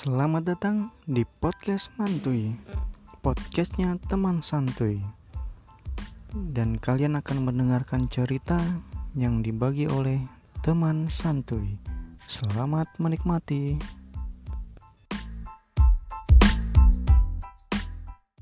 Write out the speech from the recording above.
Selamat datang di podcast Mantuy Podcastnya teman santuy Dan kalian akan mendengarkan cerita yang dibagi oleh teman santuy Selamat menikmati.